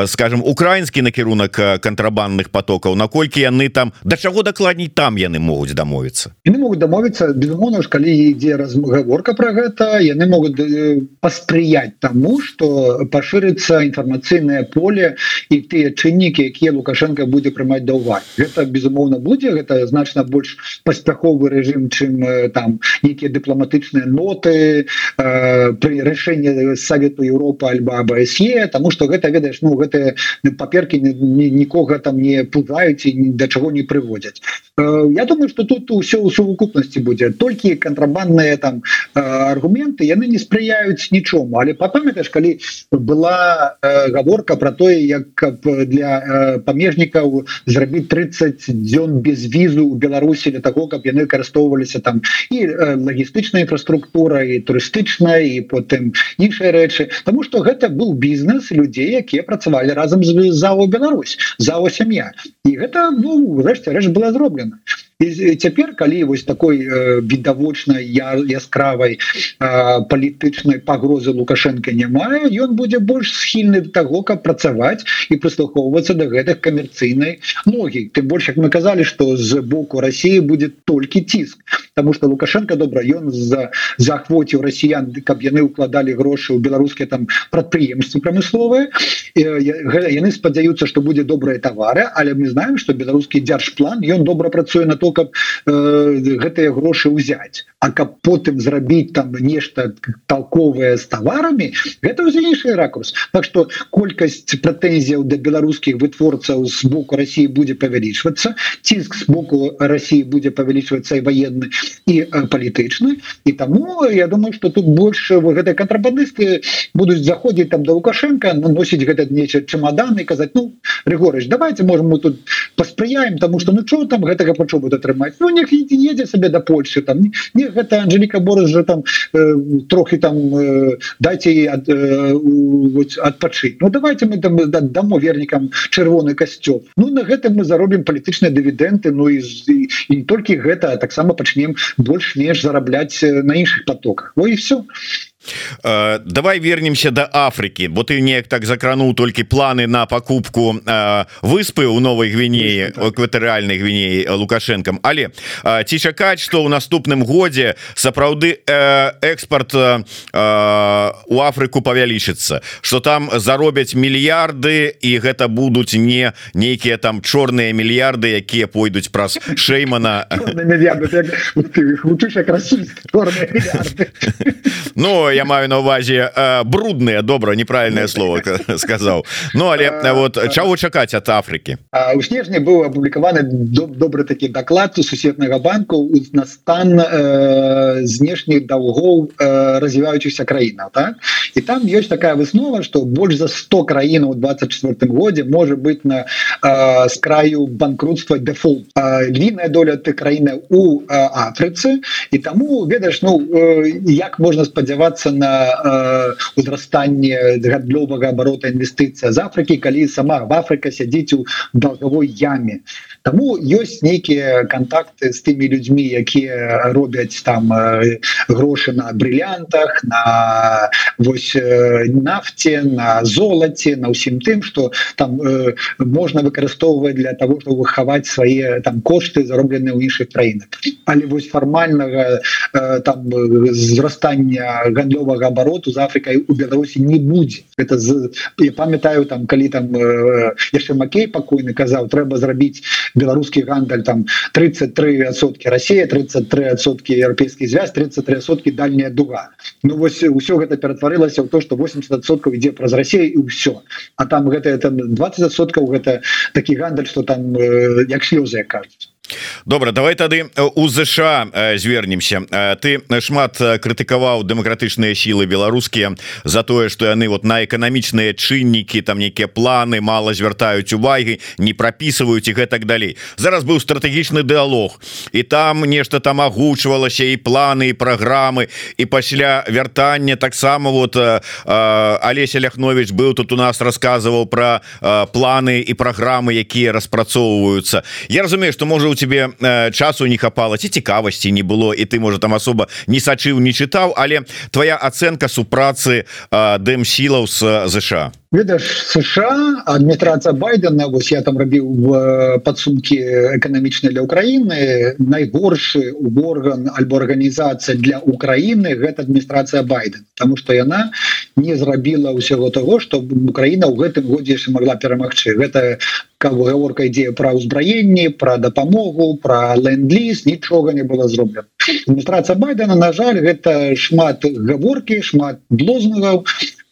скажем украінскі накірунак кантрабандных потокаў наколькі яны там да чаго дакладней там яны могуць дамовіцца? Яны могуць дамовіцца безумоўна ж калі ідзе разгаворка про гэта яны могуць э, паспрыяць тому что пашырыцца інфармацыйнае поле і тыя чыннікі якія лукашенко будзе прымаць да ўвагі. Гэта безумоўна будзе гэта значна больш паспяховы рэжым чым э, там нейкія дыпламатычныя ноты э, при рашэнні совету Европа альба абсе тому что гэта ведаеш ну гэтыя паперки нікога там не пугаюць і да чаго не прыводзяць. Э, Я думаю что тут ўсё ў сувукупнасці будзе. Толькі кантрабандныя там э, аргументы яны не спрыяюць нічому. Але папамятаеш калі была э, гаворка про тое як для э, памежнікаў зрабіць 30 дзён без візу у Беларусі для того каб яны карыстоўваліся там і э, лагістычная інфраструктура і турыстычная і потым іншыя рэчы. Таму что гэта был бізнес людзей якія працавалі разам з залу Беларусь зао сям'я і гэта ну рэшце рэч была зроблена цяпер калі вось такой э, відавочнай я яскравай палітычнай пагрозы лукашенко не мае ён будзе больш схільны таго каб працаваць і прыслухоўвацца до гэтых камерцыйнай ногі. Тым больш як мы казалі что з боку России будет толькі ціск. Потому что лукашенко добра ён за захвоціў расіян каб яны укладалі грошы ў беларускія там прадпрыемствы прамысловыя. Яны спадзяюцца что будзе добрыя товары але мы знаем что беларускі дзяржплан ён добра працуе на то каб э, гэтыя грошы ўзяць. А каб потым зрабіць там нешта толковае з таварамі гэта ўзейшы ракурс. Так что колькасць прэтэнзіяў да беларускіх вытворцаў з боку Росіі будзе павялічвацца ціск з боку Росіі будзе павялічвацца і военны і палітычны. І таму я думаю что тут больше гэтай кантрабандысты будуць заходзіць там до лукашенко наносіць гэта нече чемоданы казаць ну Ригорыч давайте можем мы тут паспрыяем тому что ну что там гэтага пачобу атрымаць Ну не едзе сабе до Польши там. Не гэта Анжеліка Борыс же там э, трохи там э, дайте ад, э, адпачыць Ну давайте мы там дамо вернікам чырвоны касцёп Ну на гэтым мы заробім палітычныя дывідэнты Ну і, і, і толькі гэта таксама пачнем больш-менш зарабляць на іншых потоках. Во і все Э, давай вернемся до Африки. Бо ты неяк так закранул только планы на покупку э, выспы у новой гвинеи экватарыальной гвинеи лукашенком. Але э, ці чакаць что у наступным годзе сапраўды экспорт у Афрыку павялічыцца что там заробяць мільярды і гэта будуць не нейкія там чорныя мільярды якія пойдуць праз шеймана Ну я маю на увазе э, брудные добра неправільное слово сказал. Ну але э, вот чаго чакаць от Африки? У снежні быў апублікаваны добры такі доклад у сусветнага банку на стан э, знешніх даўгоў э, развіваючыхся краінаў так і там ёсць такая выснова что больш за 100 краін у 24 годзе может быть на э, с краю банкрутства дефолт. Львіная доля ты краіны у э, Афрыцы і таму ведаеш Ну э, як можна спадзявацца спадзявацца на э, узрастанне гандлёвага оборота інвестыцыя з Афрыкі калі сама Афрыка сядзіць у долговой яме. Таму ёсць нейкія контакты з тымі людзьмі якія робяць там э, грошы на брыльянтах на вось э, нафте на золаце на ўсім тым что там э, можна выкарыстоўваць для того чтобы выхаваць свае там кошты заробленыя ў іншых краінах. Але вось фармальнага э, там зрастання гандлёва гандлёвага обороту з Африкай у Беларусі не будзе это з... я памятаю там калі там э, яшчэ Макей пакойны казаў трэба зрабіць беларускі гандаль там 33сотки Россия 33сотки еўрапейскі звяз 33сотки дальняя дуга. Ну вось ўсё гэта ператварылася ў то что 80соткаў ідзе праз Россию і ўсё а там гэта там 20соткаў гэта такі гандаль что там э, як слёзы кажуць добра давай тады э, у ЗША э, звернемся. Э, ты шмат крытыкаваў дэмакратычныя сілы беларускія за тое что яны вот на эканамічныя чыннікі там нейкія планы мало звяртаюць увагі не прапісваюць і гэтак далей. Зараз быў стратэгічны дыалог і там нешта там агучвалася і планы і праграмы і пасля вяртання таксама вот Алеся ляхнович быў тут у нас рассказываў про планы і праграмы якія распрацоўваюцца. Я разумею что можа у тебе э, часу не хапала ці цікавасці не было і ты можа там особо не сачыў не чытаў але твоя ацэнка супрацы э, дэм сілаў з ЗША ведаеш США адміністрацыя байдена вось я там рабіў в падсумкі эканамічнай для Украіны найгоршы орган альбо арганізацыя для Украіны гэта адміністрацыя байден тому что яна не зрабіла ўсяго того что Украіна ў гэтым годзе яшчэ могла перамагчы. Гэта гаворка ідзе пра ўзбраенні пра дапамогу пра ленд-ліз нічога не было зроблена. Адміністрацыя байдена на жаль гэта шмат гаворкі шмат блознагаў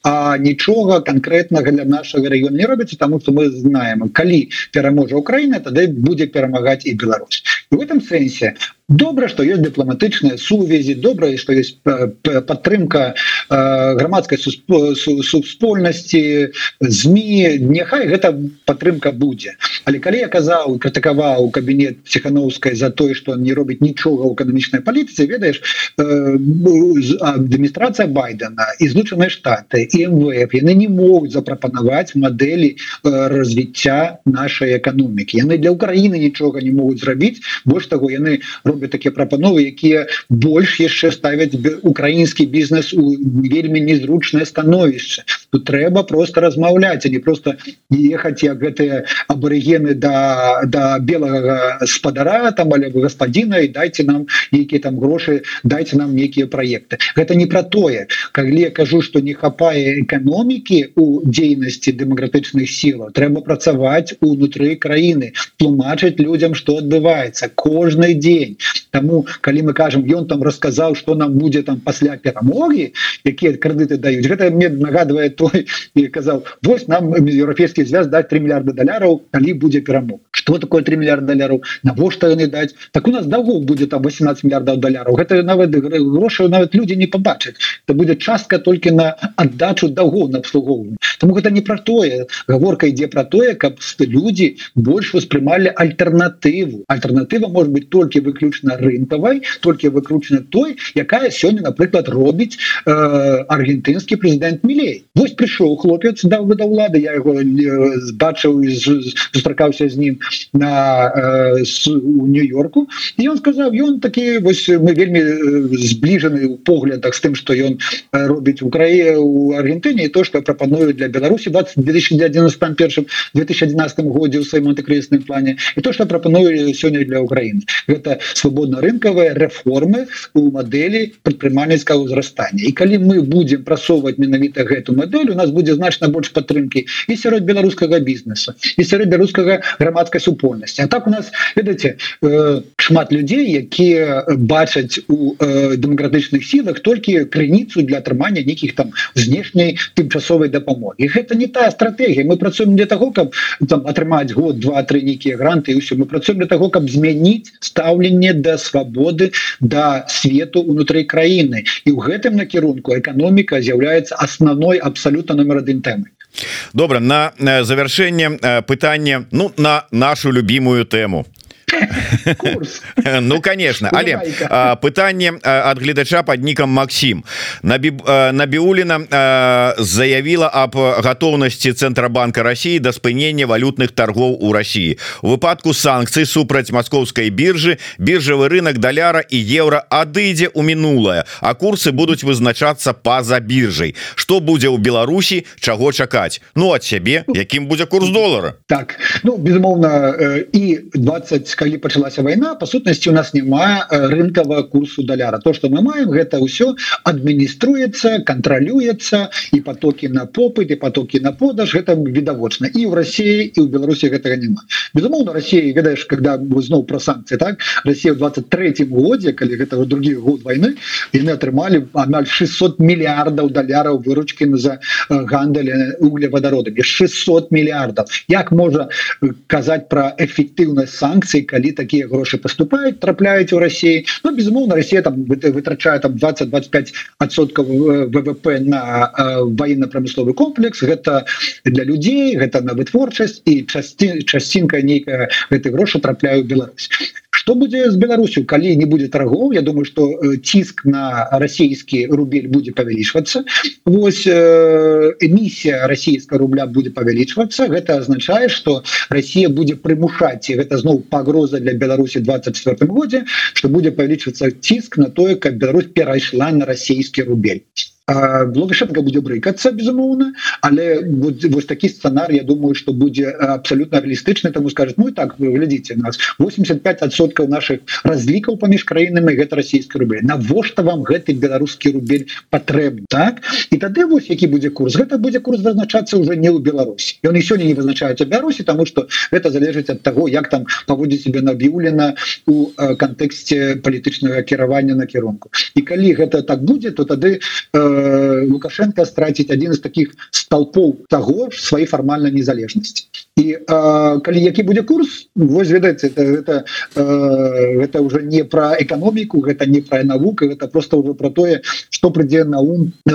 а нічога конкретнага для нашага рэгіёна не робіцца тому что мы знаем калі пераможа Украіна тады будзе перамагаць і Беларусь. В этом сэнсе добра что есть дыпламатычныя сувязі добра что есть падтрымка грамадскай супольнасці змі. Няхай гэта падтрымка будзе але калі я казаў крытыкаваў кабінет психхановскай за тое что не робіць нічога ў эканамічнай палітыцы ведаеш адміністрацыя байдена і злучаныя штаты і МВФ яны не могуць запрапанаваць мадэлі развіцця нашай эканомікі яны для Украіны нічога не могуць зрабіць больш таго яны робяць робяць такія прапановы якія больш яшчэ ставяць украінскі бізнес у вельмі незручнае становішча тут трэба просто размаўляць а не просто ехаць як гэтыя абарыгены да да белага спадара там але вы гаспадзіна і дайте нам нейкія там грошы дайте нам нейкія проекты гэта не про тое. Калі я кажу что не хапае эканомікі у дзейнасці дэмакратычных сілаў трэба працаваць унутры краіны тлумачыць людям что адбываецца кожны дзень. Тому калі мы кажам ён там расказаў что нам будзе там пасля перамоги якія крэдыты даюць гэта мне нагадывае той і казаў вось нам еўрапейскі звяз даць 3 мільярда даляраў калі будзе перамог что такое 3 мільярда даляраў навошта яны даць так у нас дагу будзе там 18 мільярдаў даляраў гэта нават грошы нават людзі не побачаць то будет частка толькі на аддачу дагу на обслугоўванне тому гэта не про тое гаворка ідзе про тое каб люди больш воспрымалі альтэрнатыву альтэрнатыва может быть толькі выключна рынкавай толькі выкручана той якая сёння напрыклад робіць э, аргентынскі президент мілей. Вось прыйшоў хлопец да вы да ўлады я его збачыў сустракаўся з ним на э, у нью-йорку. І он сказаў ён такі вось мы вельмі збліжаны у поглядах з тым что ён робіць у краі у Аргентыне то что прапаную для Беларусі 20 2091 2011 годзе у сваім антыкрысным плане і то что прапаную сёння для Украіны гэта свабодна-рынкавыя рэформы у мадэлі прадпрымальніцкага ўзрастання і калі мы будемм прасоўваць менавіта гэту модель у нас будзе значна больш падтрымки і сярод беларускага бізнеса і сярод беларускага грамадскай супольнасці А так у нас ведаце э, шмат людзей якія бачаць у э, дэмакратычных сілах толькі крыніцу для атрымання нейкіх там знешняй тымчасовай дапамогі. Гэта не та стратегія мы працуем для того каб там атрымаць год два-тры нейкія гранты і ўсё. Мы працуем для того каб змяніць стаўленне да свабоды да свету унутры краіны. І ў гэтым накірунку эканоміка з'яўляецца асноўной абсалютна номер адзін тэмы добра на завяршэнне пытання ну на нашу любимую тэму ну конечно. Але пытанне ад гледача под нікам Макссім набіуліна заявіла об готовнасці цэнтрабанка России да спынення валютных торгов у России. У выпадку санкцый супраць маскоўскай биржы биржавы рынок даляра і евро адыдзе у мінулае а курсы будуць вызначацца па-за биржай что будзе ў Беларусі чаго чакаць ну от сябе якім будзе курс долара так ну безумоўна і 20 калі пачалася вайна по сутнасці у нас няма э, рынкавага курсу даляра то что мы маем гэта ўсё адмініструецца кантралюецца і потоки на попыт і потоки на продаж гэта відавочна і в России і у Беларусі гэтага няма безумоўно России ведаеш когда зноў про санкции так Россия в 23 годзе калі гэта другі год войны яны атрымалі амаль 600 мільярдаў даляраў выручки за э, гандаль углеводородами. 600 мільярдов як можа э, казаць про эфектыўнасць санкций калі такія грошы поступаюць трапляюць у России. Ну безумоўно Россия там вытрачае там 20-25 адсоткаў ВВП на военно-промысловы комплекс. Гэта для людзей гэта на вытворчасць і часці часцінка нейкая гэты грошы трапляю Беларусь что будзе з Беларусю калі не будет торгов Я думаю что ціск на расійскі рубель будзе павялічвацца Вось эмісія расійска рубля будзе павялічвацца гэта означае что Россия будзе прымушаць і гэта зноў пагроза для Беларусі 24 годзе что будзе павялічвацца ціск на тое как Беларусь перайшла на расійскі рубель Лукашенко будзе брыкацца безумоўна але вось такі сцэнар Я думаю что будзе абсолютно реалістычны тому скажет Ну так вы глядзіце нас 85соткаў наших разлікаў паміж краінамі гэта расійскі рубель. Навошта вам гэты беларускі рубель патрэб так? І тады вось які будзе курс. Гэта будзе курс вызначацца уже не ў Беларусі. Ён і сёння не вызначаецца Беларусі тому что гэта залежыць ад того як там паводзіць себе набіўлена у кантэксце палітычнага кіравання накірунку і калі гэта так будзе то тады э, лукашенко страціць один из таких столпов того своей фармальной незалежности. І калі які будзе курс вось ведаеце это это э, это уже не про эканоміку гэта не про навука это просто уже про тое что прыдзе на ум э,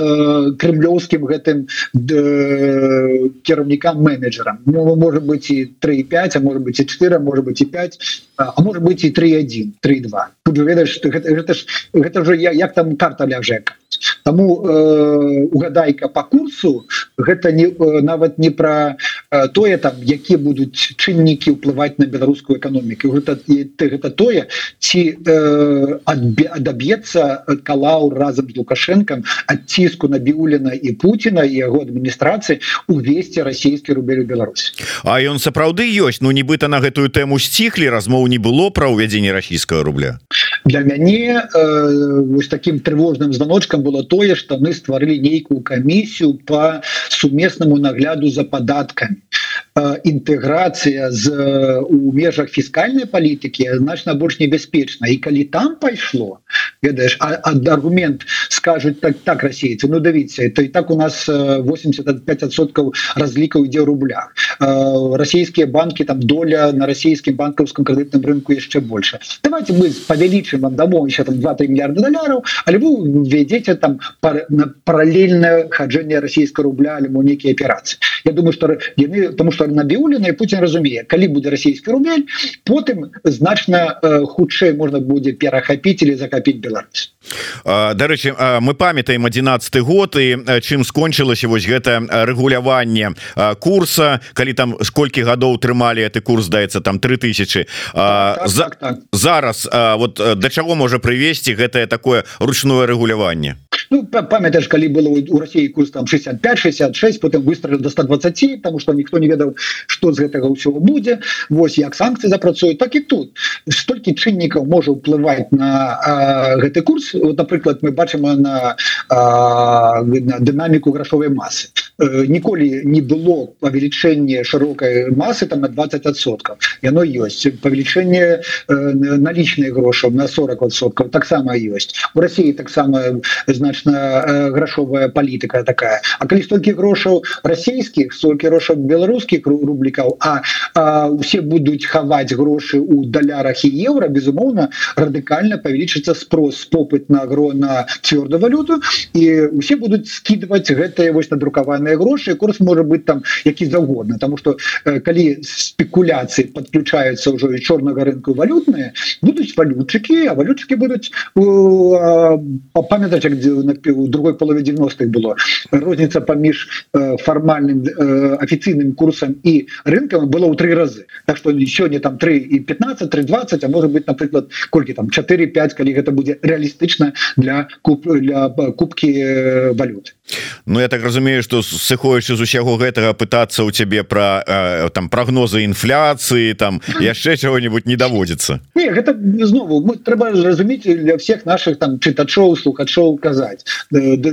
крымлёўскім гэтым э, кіраўнікам менеджерам ну, может быть і 35 а может быть і 4 может быть і 5 а может быть і 31 32 тут ведаешь гэта, гэта ж гэта я як там карта ляжека Таму э, угадайка по курсу гэта не э, нават не про тое там якія будуць чыннікі ўплываць на беларускую эканоміку гэта гэта тое ці адаб'ецца калаў разам з лукашенком ад ціску на біуліна і Пуціна і яго адміністрацыі увесці расійскі рубель у Беларусь А ён сапраўды ёсць. Ну нібыта на гэтую тэму сціхлі размоў не было пра ўвядзенне расійскага рубля. Для мяне э, вось таким трывожным званочкам было тое что мы стварылі нейкую камісію по сумеснаму нагляду за падаткамі інтэграцыя з у межах фіскальнай палітыкі значна больш небяспечна. І калі там пайшло ведаеш аргумент скажуць так так расейцы Ну давіце то і так у нас 85соткаў разлікаў ідзе рубля расійскія банки там доля на расійскім банкаўском крэдытным рынку яшчэ больше давайте мы павялічым вам дамоў еще там 2-3 мільярда даляраў але вы ведзеце там параллельное хаджэнне расійска рубля альбо нейкія аперацыі. Я думаю что яны тому что набіўлены Путін разумее калі будзе расійскі рубель потым значна хутчэй можна будзе перахапіць или закапіць Беларусь Дарэчы мы памятаем 11 год і чым скончылася вось гэта рэгуляванне курса калі там сколькі гадоў трымалі это курс даецца там 3000 так, так, за так, так. зараз вот да чаго можа прывесці гэтае такое ручное рэгуляванне ну, памятаешь калі было у России курс там 65 66 потым выстрелил до 120 потому что ніхто не ведаў что з гэтага ўсього будзе Вось як санкцыі запрацуюць так і тут. Столькі чыннікаў можа ўплываць на а, гэты курс. Вот напрыклад мы бачым на, а, на дынаміку грашовой массы ніколі не было павелічэнне шырокай массы там на 20соткаў яно ёсць. Павелічэнне налічныя грошаў на 40соткаў таксама ёсць. У России таксама значна грашовая палітыка такая. А калі столькі грошаў расійскіх столькі грошаў беларускіх рублікаў а, а усе будуць хаваць грошы у далярах і еўра безумоўна радыкальна павялічыцца спрос попыт на гро на цвёрдую валюту і усе будуць скидывать гэтые вось надрукаваныя грошы курс можа быть там які заўгодна тому что калі спекуляцыі подключаются ўжо і чорнага рынку валютныя будуць валютчыкі а валютчыкі будуць памятаць у другой полове 90-х было. Розніца паміж фармальным афіцыйным курсам і рынкам было ў три разы Так что сёння там 3 і 15 320 а может быть напрыклад колькі там 4-5 калі гэта будзе реалістычна для куп для кубкі валюты. Ну я так разумею что сыходзячы з усяго гэтага пытацца у цябе про э, там прогнозы інфляцыі там яшчэ чего-нибудь не даводзіцца? Не, гэта знову трэба разумець для всех наших там чытачоў слухачоў казаць.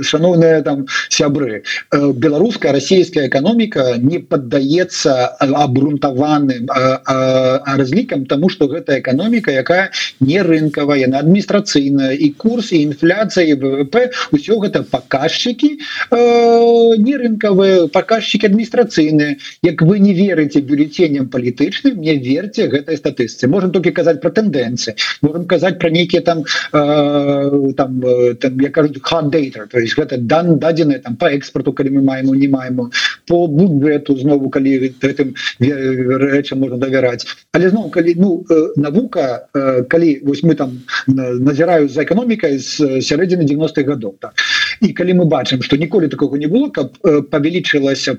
Шановныя там сябры беларуская расійская эканоміка не поддаецца абрунтаваным разлікам тому что гэта эканоміка якая не рынкавая на адміністрацыйная і курс і інфляцыя ВВП ўсё гэта паказчыкі э, не рынкавыя паказчики адміністрацыйныя Як вы не верыце бюллетеням палітычным не верьте гэтай статыстыцы. Можем толькі казаць про тэндэнцыі. Можем казаць про нейкіе там э, там, там я кажу хаддейтер то есть гэта дан дадзены там по экспорту калі мы маем не маем по бюджету знову калі гэтым рэчам можна давяраць. Але зноў калі ну навука калі вось мы там назіраю за эканомікай з сярэдзіны 90-х годов так і калі мы бачым что ніколі такого не было каб павялічылася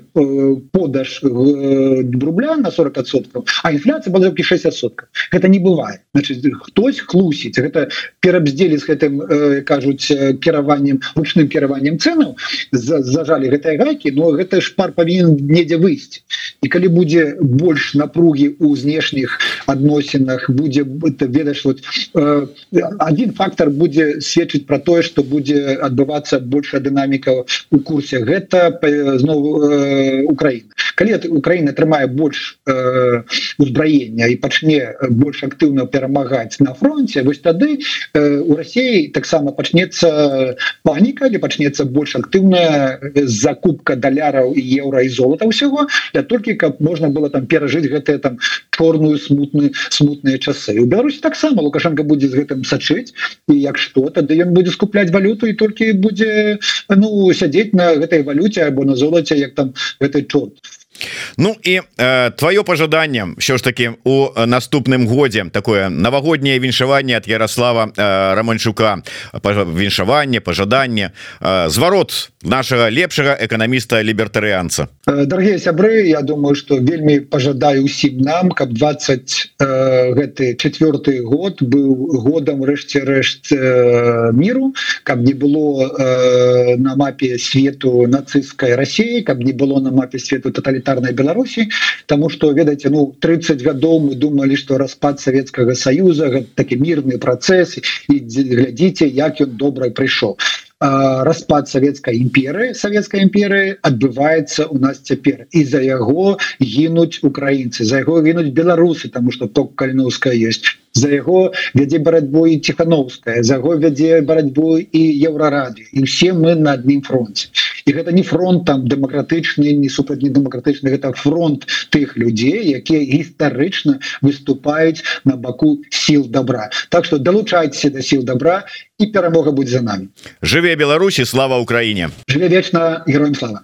подаж рубля на 40соткаў а інфляцыя была 60соткаў это не бывает значит хтось хлусіць гэта перабздзелі з гэтым кажуць кіраваннем ручным кіраваннем ценаў зажалі гэтыя гайкі но гэта ж пар павінен недзе выйсці. І калі будзе больш напругі у знешніх адносінах будзе ведаеш вот один фактор будзе сведчыць про тое что будзе адбывацца большая дынаміка у курсе гэта зноў Украіна калі Украіна атрымае больш узбраення і пачне больш актыўна перамагаць на фронте вось тады у Росіі таксама пачнецца паніка или пачнецца больш актыўная закупка даляраў і еўра і золота ўсяго для толькі каб можна было там перажыць гэтыя там чорную смутную смутныя часы. У Беларусі таксама лукашенко будзе з гэтым сачыць і як что тады ён будзе скупляць валюту і толькі будзе ну сядзець на гэтай валюце або на золоце як там гэтай чорт. Ну і э, твоё пожаданне що ж таки у наступным годзе. Такое навагодняе віншаванне от Ярослава э, романчука віншаванне пожаданне э, зварот нашага лепшага эканаміста лібертарыянца. Даргія сябры Я думаю что вельмі пожадаю усім нам каб 20 гэты четверты год быў годам рэшце рэшт міру каб не было на мапе свету нацысцкай Росіі каб не было на мапе свету тоталітарнай Беларусі. Таму что ведаеце ну 30 гадоў мы думали что распад Савецкага союза такі мірны працэс і глядзіце як ён добра прыйшоў распад савецкай імперы савецкай імперыі адбываецца у нас цяпер. І за яго гінуць украінцы за яго гінуць беларусы тому что ток каліновская есть за яго вядзе барацьбу і ціхановская за яго вядзе барацьбу і еўрарады і все мы на адным фронте і гэта не фронт там дэмакратычны не супраць не дэмакратычны гэта фронт тых людзей якія гістарычна выступаюць на баку сіл добра. Так что далучайцеся да сіл добра і перамога будзе за нами жыве Беларусі слава Украіне! Жыве вечна героем слава